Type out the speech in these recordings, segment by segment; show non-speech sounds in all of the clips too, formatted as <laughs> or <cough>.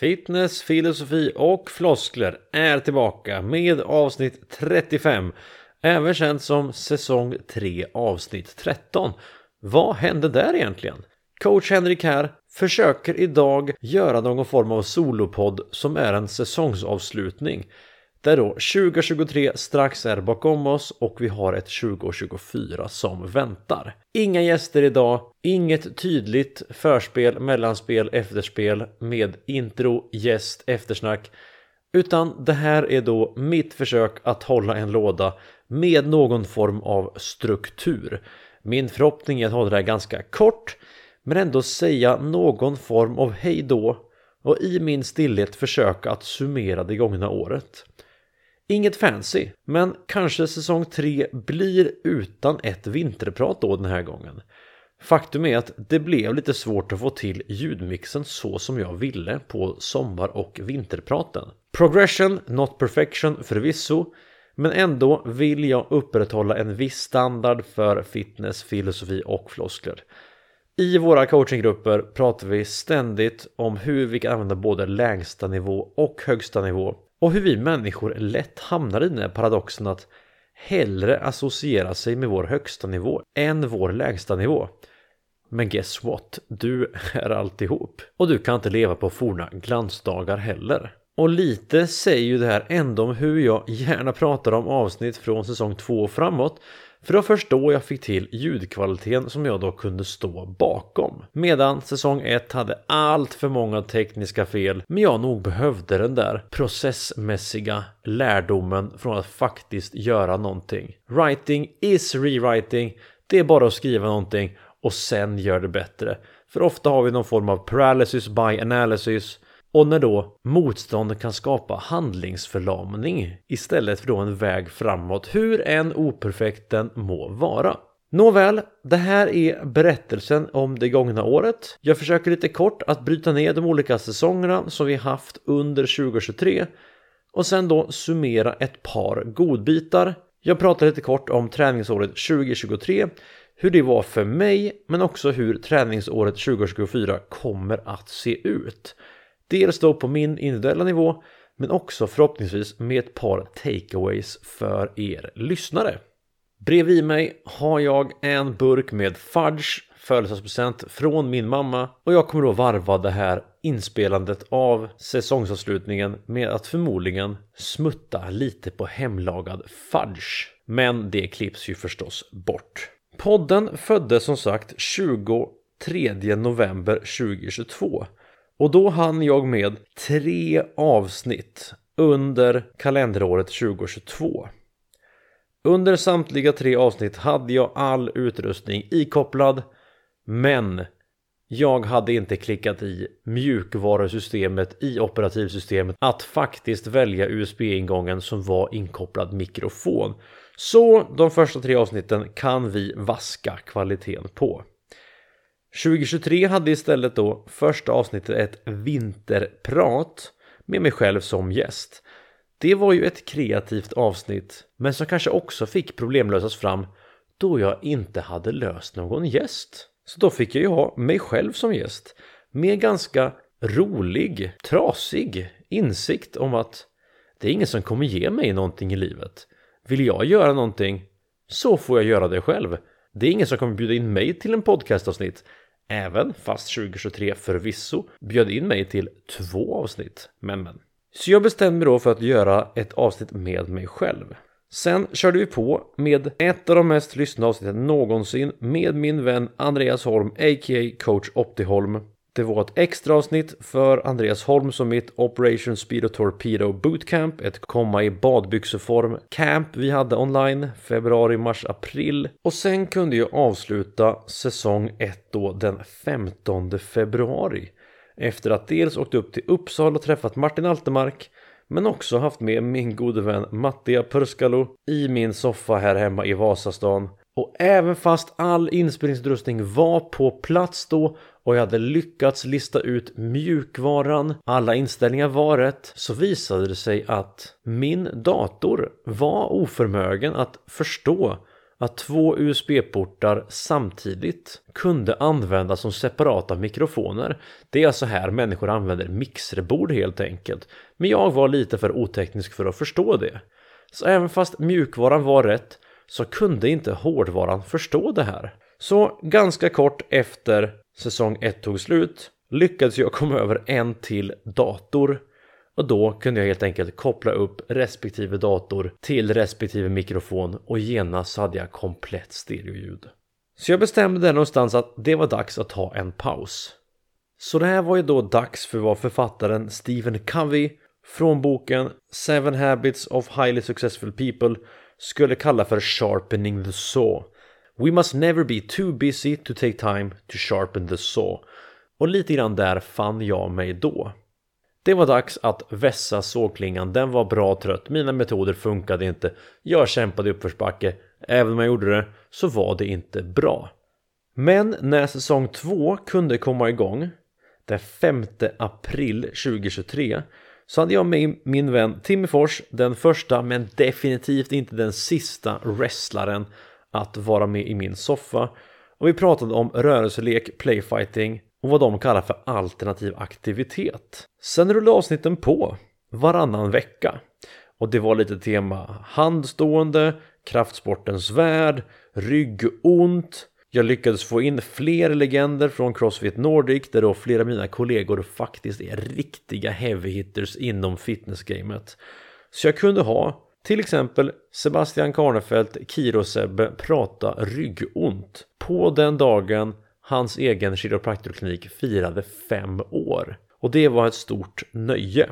Fitness, filosofi och floskler är tillbaka med avsnitt 35 Även känt som säsong 3 avsnitt 13 Vad hände där egentligen? Coach Henrik här försöker idag göra någon form av solopodd som är en säsongsavslutning där då 2023 strax är bakom oss och vi har ett 2024 som väntar. Inga gäster idag, inget tydligt förspel, mellanspel, efterspel med intro, gäst, eftersnack. Utan det här är då mitt försök att hålla en låda med någon form av struktur. Min förhoppning är att hålla det här ganska kort men ändå säga någon form av hej då och i min stillhet försöka att summera det gångna året. Inget fancy, men kanske säsong 3 blir utan ett vinterprat då den här gången. Faktum är att det blev lite svårt att få till ljudmixen så som jag ville på sommar och vinterpraten. Progression, not perfection förvisso, men ändå vill jag upprätthålla en viss standard för fitness, filosofi och floskler. I våra coachinggrupper pratar vi ständigt om hur vi kan använda både lägsta nivå och högsta nivå och hur vi människor lätt hamnar i den här paradoxen att hellre associera sig med vår högsta nivå än vår lägsta nivå. Men guess what? Du <laughs> är alltihop. Och du kan inte leva på forna glansdagar heller. Och lite säger ju det här ändå om hur jag gärna pratar om avsnitt från säsong 2 och framåt för det var först då jag fick till ljudkvaliteten som jag då kunde stå bakom. Medan säsong 1 hade allt för många tekniska fel men jag nog behövde den där processmässiga lärdomen från att faktiskt göra någonting. Writing is rewriting. Det är bara att skriva någonting och sen gör det bättre. För ofta har vi någon form av paralysis by analysis och när då motstånd kan skapa handlingsförlamning istället för då en väg framåt, hur än operfekt den må vara. Nåväl, det här är berättelsen om det gångna året. Jag försöker lite kort att bryta ner de olika säsongerna som vi haft under 2023 och sen då summera ett par godbitar. Jag pratar lite kort om träningsåret 2023, hur det var för mig, men också hur träningsåret 2024 kommer att se ut. Dels då på min individuella nivå men också förhoppningsvis med ett par takeaways för er lyssnare. Bredvid mig har jag en burk med fudge födelsedagspresent från min mamma och jag kommer då varva det här inspelandet av säsongsavslutningen med att förmodligen smutta lite på hemlagad fudge. Men det klipps ju förstås bort. Podden föddes som sagt 23 november 2022 och då hann jag med tre avsnitt under kalenderåret 2022. Under samtliga tre avsnitt hade jag all utrustning ikopplad men jag hade inte klickat i mjukvarusystemet i operativsystemet att faktiskt välja USB-ingången som var inkopplad mikrofon. Så de första tre avsnitten kan vi vaska kvaliteten på. 2023 hade istället då första avsnittet ett vinterprat med mig själv som gäst. Det var ju ett kreativt avsnitt men som kanske också fick problemlösas fram då jag inte hade löst någon gäst. Så då fick jag ju ha mig själv som gäst med ganska rolig, trasig insikt om att det är ingen som kommer ge mig någonting i livet. Vill jag göra någonting så får jag göra det själv. Det är ingen som kommer bjuda in mig till en podcastavsnitt Även fast 2023 förvisso bjöd in mig till två avsnitt. Men men. Så jag bestämde mig då för att göra ett avsnitt med mig själv. Sen körde vi på med ett av de mest lyssnade avsnitten någonsin med min vän Andreas Holm, a.k.a. coach Optiholm. Det var ett extra avsnitt för Andreas Holm som mitt Operation Speedo Torpedo Bootcamp, ett komma i badbyxeform camp vi hade online februari, mars, april. Och sen kunde jag avsluta säsong 1 då den 15 februari. Efter att dels åkt upp till Uppsala och träffat Martin Altemark men också haft med min gode vän Mattia Purskalo i min soffa här hemma i Vasastan. Och även fast all inspelningsutrustning var på plats då och jag hade lyckats lista ut mjukvaran, alla inställningar var rätt, så visade det sig att min dator var oförmögen att förstå att två USB-portar samtidigt kunde användas som separata mikrofoner. Det är alltså här människor använder mixerbord helt enkelt. Men jag var lite för oteknisk för att förstå det. Så även fast mjukvaran var rätt så kunde inte hårdvaran förstå det här. Så ganska kort efter säsong 1 tog slut lyckades jag komma över en till dator och då kunde jag helt enkelt koppla upp respektive dator till respektive mikrofon och genast hade jag komplett stereoljud. Så jag bestämde där någonstans att det var dags att ta en paus. Så det här var ju då dags för vad författaren Stephen Covey från boken Seven Habits of Highly Successful People skulle kalla för Sharpening the Saw. We must never be too busy to take time to sharpen the saw. Och lite grann där fann jag mig då. Det var dags att vässa sågklingan, den var bra trött, mina metoder funkade inte, jag kämpade i uppförsbacke, även om jag gjorde det så var det inte bra. Men när säsong 2 kunde komma igång den 5 april 2023 så hade jag med min vän Timmy Fors, den första men definitivt inte den sista wrestlaren att vara med i min soffa och vi pratade om rörelselek, playfighting och vad de kallar för alternativ aktivitet. Sen rullade avsnitten på varannan vecka och det var lite tema handstående, kraftsportens värld, ryggont. Jag lyckades få in fler legender från Crossfit Nordic där då flera av mina kollegor faktiskt är riktiga heavy hitters inom fitnessgamet. Så jag kunde ha till exempel Sebastian Karnefelt, Kirosebbe prata ryggont på den dagen hans egen kiropraktorklinik firade fem år. Och det var ett stort nöje.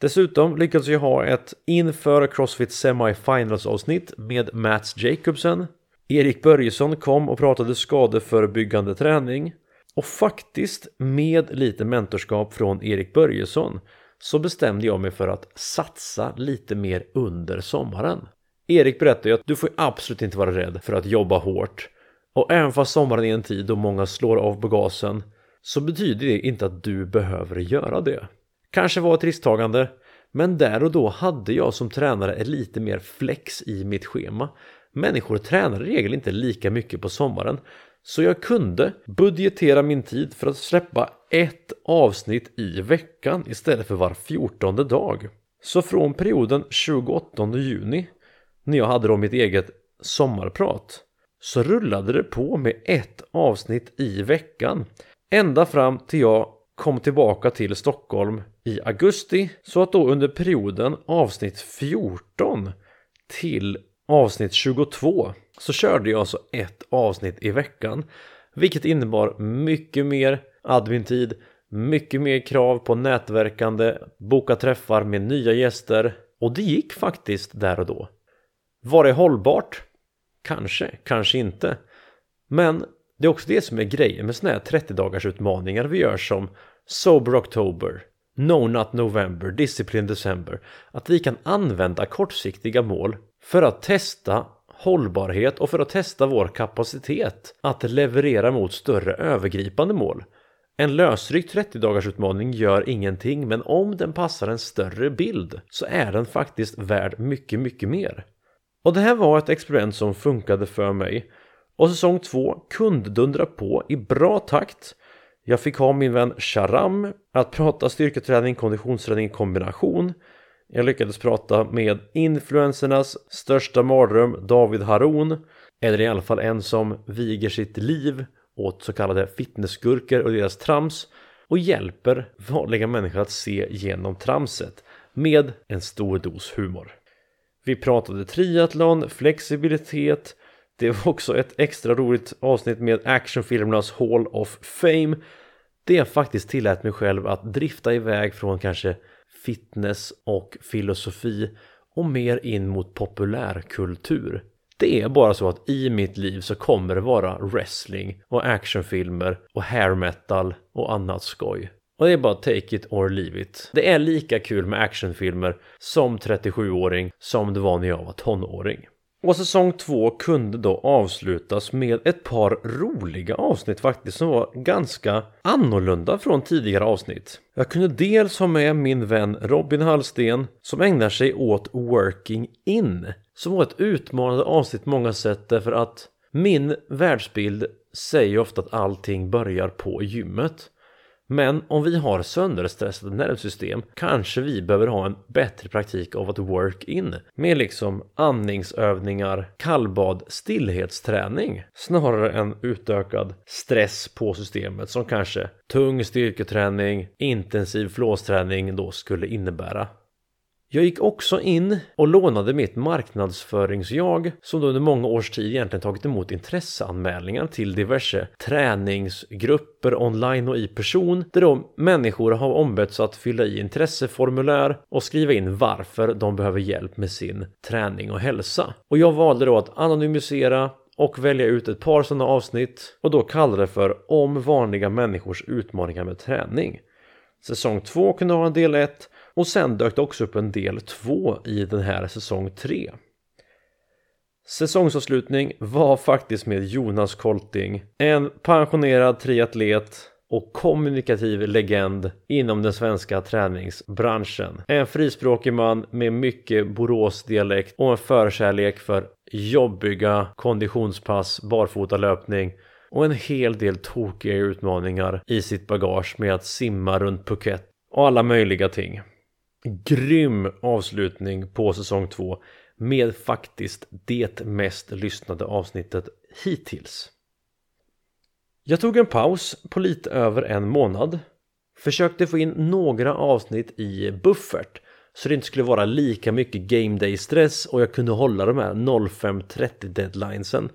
Dessutom lyckades jag ha ett inför Crossfit Semifinals avsnitt med Mats Jacobsen. Erik Börjesson kom och pratade skadeförebyggande träning. Och faktiskt med lite mentorskap från Erik Börjesson så bestämde jag mig för att satsa lite mer under sommaren. Erik berättade ju att du får absolut inte vara rädd för att jobba hårt och även fast sommaren är en tid då många slår av på gasen så betyder det inte att du behöver göra det. Kanske var ett risktagande men där och då hade jag som tränare lite mer flex i mitt schema. Människor tränar i regel inte lika mycket på sommaren så jag kunde budgetera min tid för att släppa ett avsnitt i veckan istället för var fjortonde dag. Så från perioden 28 juni när jag hade då mitt eget sommarprat så rullade det på med ett avsnitt i veckan ända fram till jag kom tillbaka till Stockholm i augusti så att då under perioden avsnitt 14 till avsnitt 22 så körde jag alltså ett avsnitt i veckan vilket innebar mycket mer admin-tid mycket mer krav på nätverkande, boka träffar med nya gäster och det gick faktiskt där och då. Var det hållbart? Kanske, kanske inte. Men det är också det som är grejen med såna här 30 dagars utmaningar vi gör som Sober October, No Nut November, Discipline December. Att vi kan använda kortsiktiga mål för att testa hållbarhet och för att testa vår kapacitet att leverera mot större övergripande mål. En lösryckt 30 dagars utmaning gör ingenting men om den passar en större bild så är den faktiskt värd mycket, mycket mer. Och det här var ett experiment som funkade för mig. Och säsong 2 kunde dundra på i bra takt. Jag fick ha min vän Sharam att prata styrketräning, konditionsträning i kombination. Jag lyckades prata med influencernas största mardröm David Haron. Eller i alla fall en som viger sitt liv åt så kallade fitnessgurkor och deras trams och hjälper vanliga människor att se genom tramset med en stor dos humor. Vi pratade triathlon, flexibilitet. Det var också ett extra roligt avsnitt med actionfilmernas Hall of Fame. Det jag faktiskt tillät mig själv att drifta iväg från kanske fitness och filosofi och mer in mot populärkultur. Det är bara så att i mitt liv så kommer det vara wrestling och actionfilmer och hair metal och annat skoj. Och det är bara take it or leave it. Det är lika kul med actionfilmer som 37-åring som det var när jag var tonåring. Och säsong två kunde då avslutas med ett par roliga avsnitt faktiskt som var ganska annorlunda från tidigare avsnitt. Jag kunde dels ha med min vän Robin Hallsten som ägnar sig åt working in som var ett utmanande avsnitt på många sätt därför att min världsbild säger ofta att allting börjar på gymmet. Men om vi har sönderstressade nervsystem kanske vi behöver ha en bättre praktik av att work in med liksom andningsövningar, kallbad, stillhetsträning snarare än utökad stress på systemet som kanske tung styrketräning, intensiv flåsträning då skulle innebära. Jag gick också in och lånade mitt marknadsföringsjag som då under många års tid egentligen tagit emot intresseanmälningar till diverse träningsgrupper online och i person där då människor har ombetts att fylla i intresseformulär och skriva in varför de behöver hjälp med sin träning och hälsa. Och jag valde då att anonymisera och välja ut ett par sådana avsnitt och då kalla det för Om vanliga människors utmaningar med träning. Säsong 2 kunde ha en del 1 och sen dök det också upp en del 2 i den här säsong 3. Säsongsavslutning var faktiskt med Jonas Kolting, en pensionerad triatlet och kommunikativ legend inom den svenska träningsbranschen. En frispråkig man med mycket Boråsdialekt och en förkärlek för jobbiga konditionspass, barfotalöpning och en hel del tokiga utmaningar i sitt bagage med att simma runt Phuket och alla möjliga ting grym avslutning på säsong 2 med faktiskt det mest lyssnade avsnittet hittills. Jag tog en paus på lite över en månad. Försökte få in några avsnitt i buffert så det inte skulle vara lika mycket game day stress och jag kunde hålla de här 05.30 deadlinesen.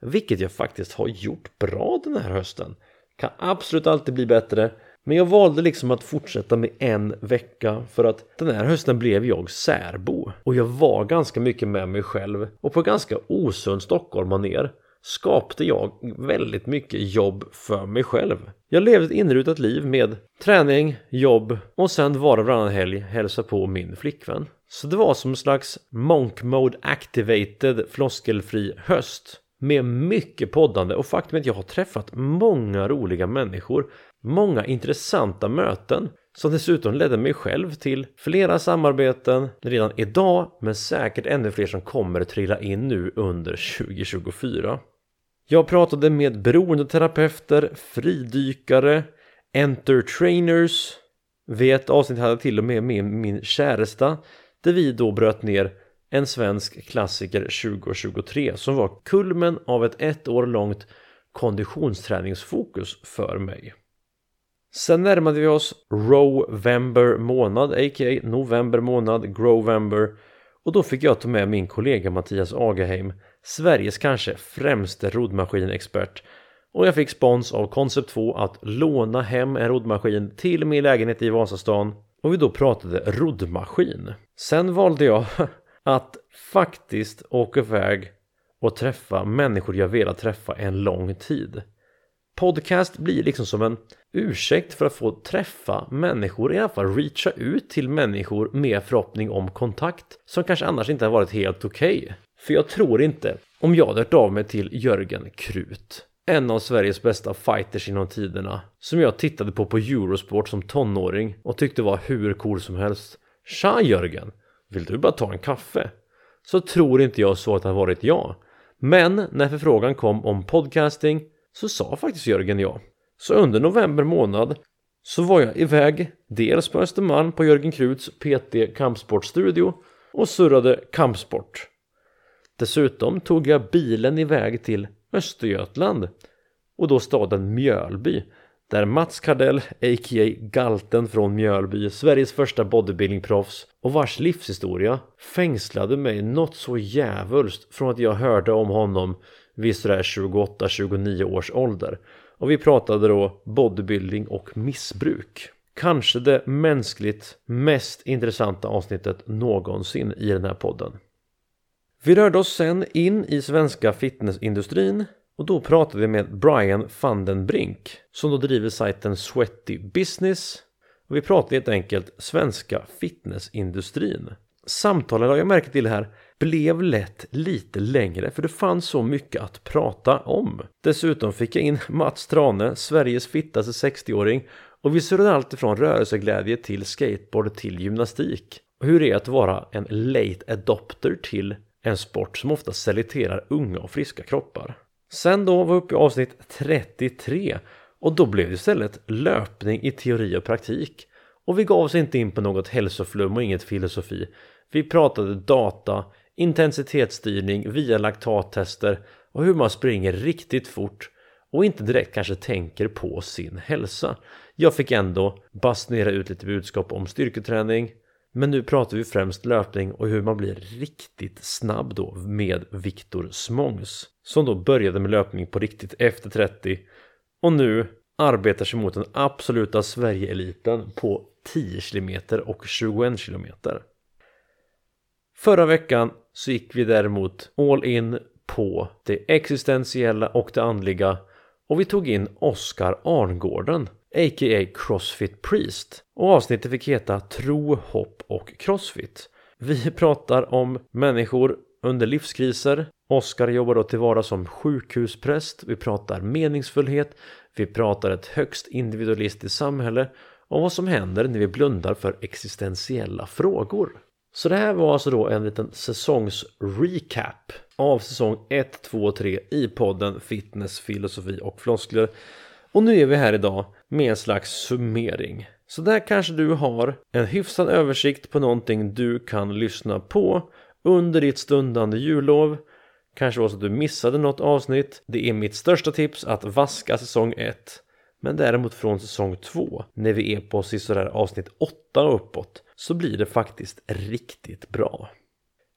Vilket jag faktiskt har gjort bra den här hösten. Kan absolut alltid bli bättre men jag valde liksom att fortsätta med en vecka för att den här hösten blev jag särbo och jag var ganska mycket med mig själv och på ganska osund stockholmanér skapade jag väldigt mycket jobb för mig själv. Jag levde ett inrutat liv med träning, jobb och sen var och varannan helg hälsa på min flickvän. Så det var som en slags monk mode activated floskelfri höst med mycket poddande och faktum är att jag har träffat många roliga människor många intressanta möten som dessutom ledde mig själv till flera samarbeten redan idag men säkert ännu fler som kommer trilla in nu under 2024. Jag pratade med beroendeterapeuter, fridykare, entertrainers. Vid ett avsnitt hade jag till och med med min käresta där vi då bröt ner en svensk klassiker 2023 som var kulmen av ett ett år långt konditionsträningsfokus för mig. Sen närmade vi oss Rovember månad, a.k.a. november månad, Grovember och då fick jag ta med min kollega Mattias Agaheim, Sveriges kanske främste roddmaskinexpert och jag fick spons av Concept 2 att låna hem en roddmaskin till min lägenhet i Vasastan och vi då pratade roddmaskin. Sen valde jag <laughs> att faktiskt åka iväg och träffa människor jag velat träffa en lång tid. Podcast blir liksom som en ursäkt för att få träffa människor, i alla fall reacha ut till människor med förhoppning om kontakt som kanske annars inte har varit helt okej. Okay. För jag tror inte, om jag hade hört av mig till Jörgen Krut, en av Sveriges bästa fighters inom tiderna, som jag tittade på på Eurosport som tonåring och tyckte var hur cool som helst. Tja Jörgen, vill du bara ta en kaffe? Så tror inte jag så att det har varit jag. Men när förfrågan kom om podcasting så sa faktiskt Jörgen ja. Så under november månad så var jag iväg dels på Östermalm på Jörgen Kruts PT Kampsportstudio och surrade kampsport. Dessutom tog jag bilen iväg till Östergötland och då staden Mjölby där Mats Kardell, a.k.a. Galten från Mjölby, Sveriges första bodybuildingproffs och vars livshistoria fängslade mig något så jävulst från att jag hörde om honom vid sådär 28-29 års ålder. Och vi pratade då bodybuilding och missbruk. Kanske det mänskligt mest intressanta avsnittet någonsin i den här podden. Vi rörde oss sen in i svenska fitnessindustrin och då pratade vi med Brian Vandenbrink som då driver sajten Sweaty Business och vi pratade helt enkelt svenska fitnessindustrin. Samtalen har jag märkt till här blev lätt lite längre för det fanns så mycket att prata om. Dessutom fick jag in Mats Trane, Sveriges fittaste 60-åring och vi surrade allt ifrån rörelseglädje till skateboard till gymnastik. Och hur det är att vara en late adopter till en sport som ofta selekterar unga och friska kroppar. Sen då var vi uppe i avsnitt 33 och då blev det istället löpning i teori och praktik. Och vi gav oss inte in på något hälsoflum och inget filosofi. Vi pratade data, intensitetsstyrning via laktattester och hur man springer riktigt fort och inte direkt kanske tänker på sin hälsa. Jag fick ändå basunera ut lite budskap om styrketräning men nu pratar vi främst löpning och hur man blir riktigt snabb då med Viktor Smångs som då började med löpning på riktigt efter 30 och nu arbetar sig mot den absoluta Sverigeeliten på 10 km och 21 km. Förra veckan så gick vi däremot all in på det existentiella och det andliga och vi tog in Oskar Arngården a.k.a. Crossfit Priest och avsnittet fick heta Tro, hopp och Crossfit. Vi <laughs> pratar om människor under livskriser. Oskar jobbar då till vara som sjukhuspräst. Vi pratar meningsfullhet. Vi pratar ett högst individualistiskt samhälle och vad som händer när vi blundar för existentiella frågor. Så det här var alltså då en liten säsongsrecap av säsong 1, 2 och 3 i podden Fitness, filosofi och floskler. Och nu är vi här idag med en slags summering. Så där kanske du har en hyfsad översikt på någonting du kan lyssna på under ditt stundande jullov. Kanske var så att du missade något avsnitt. Det är mitt största tips att vaska säsong 1. Men däremot från säsong 2, när vi är på sådär avsnitt 8 och uppåt, så blir det faktiskt riktigt bra.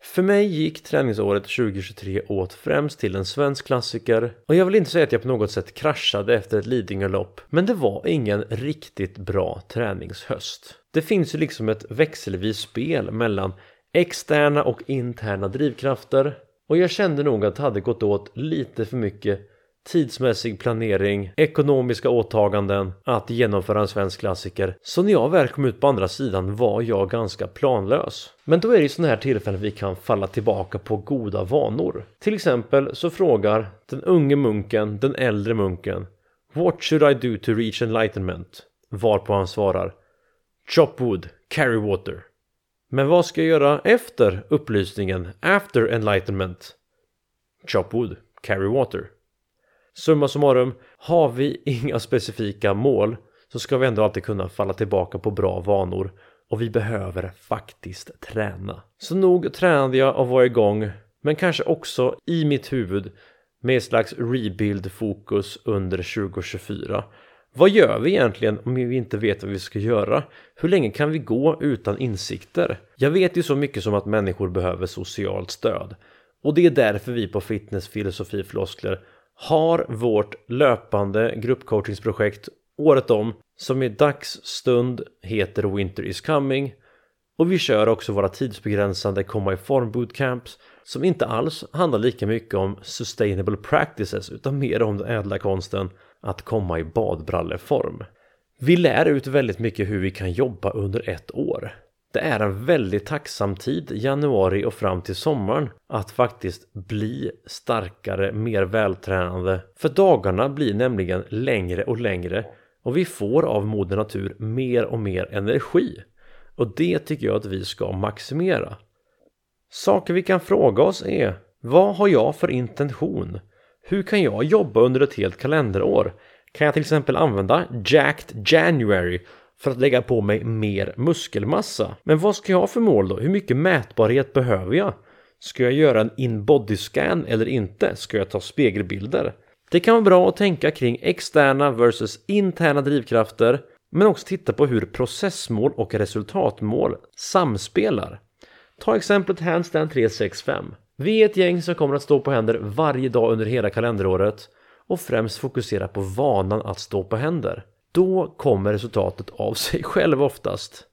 För mig gick träningsåret 2023 åt främst till en svensk klassiker och jag vill inte säga att jag på något sätt kraschade efter ett Lidingölopp men det var ingen riktigt bra träningshöst. Det finns ju liksom ett växelvis spel mellan externa och interna drivkrafter och jag kände nog att det hade gått åt lite för mycket tidsmässig planering, ekonomiska åtaganden att genomföra en svensk klassiker. Så när jag väl kom ut på andra sidan var jag ganska planlös. Men då är det ju sådana här tillfällen vi kan falla tillbaka på goda vanor. Till exempel så frågar den unge munken den äldre munken What should I do to reach enlightenment? Varpå han svarar Chop wood, carry water. Men vad ska jag göra efter upplysningen, after enlightenment? Chop wood, carry water. Summa summarum, har vi <laughs> inga specifika mål så ska vi ändå alltid kunna falla tillbaka på bra vanor och vi behöver faktiskt träna. Så nog tränade jag och var igång men kanske också i mitt huvud med ett slags rebuild-fokus under 2024. Vad gör vi egentligen om vi inte vet vad vi ska göra? Hur länge kan vi gå utan insikter? Jag vet ju så mycket som att människor behöver socialt stöd och det är därför vi på Fitness Filosofi Floskler har vårt löpande gruppcoachingsprojekt året om som i dagsstund heter Winter is coming och vi kör också våra tidsbegränsande komma i form bootcamps som inte alls handlar lika mycket om sustainable practices utan mer om den ädla konsten att komma i badbralleform. Vi lär ut väldigt mycket hur vi kan jobba under ett år. Det är en väldigt tacksam tid, januari och fram till sommaren, att faktiskt bli starkare, mer vältränade. För dagarna blir nämligen längre och längre och vi får av moder natur mer och mer energi. Och det tycker jag att vi ska maximera. Saker vi kan fråga oss är Vad har jag för intention? Hur kan jag jobba under ett helt kalenderår? Kan jag till exempel använda Jacked January för att lägga på mig mer muskelmassa. Men vad ska jag ha för mål då? Hur mycket mätbarhet behöver jag? Ska jag göra en in-body scan eller inte? Ska jag ta spegelbilder? Det kan vara bra att tänka kring externa versus interna drivkrafter men också titta på hur processmål och resultatmål samspelar. Ta exemplet Handstand 365. Vi är ett gäng som kommer att stå på händer varje dag under hela kalenderåret och främst fokusera på vanan att stå på händer. Då kommer resultatet av <laughs> sig själv oftast.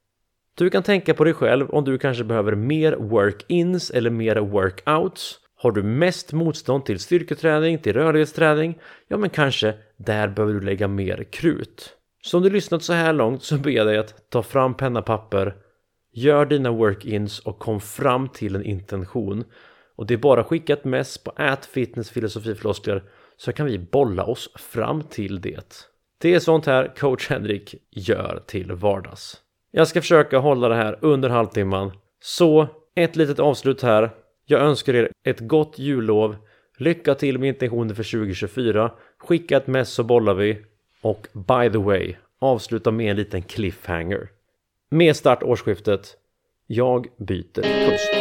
Du kan tänka på dig själv om du kanske behöver mer work-ins eller mer workouts. Har du mest motstånd till styrketräning, till rörlighetsträning? Ja, men kanske där behöver du lägga mer krut. Så om du lyssnat så här långt så ber jag dig att ta fram penna och papper, gör dina work-ins och kom fram till en intention. Och det är bara att skicka ett mess på ätfitnessfilosofifloskler så kan vi bolla oss fram till det. Det är sånt här coach Henrik gör till vardags. Jag ska försöka hålla det här under halvtimman. Så ett litet avslut här. Jag önskar er ett gott jullov. Lycka till med intentioner för 2024. Skicka ett mess så bollar vi. Och by the way, avsluta med en liten cliffhanger. Med start årsskiftet. Jag byter pust.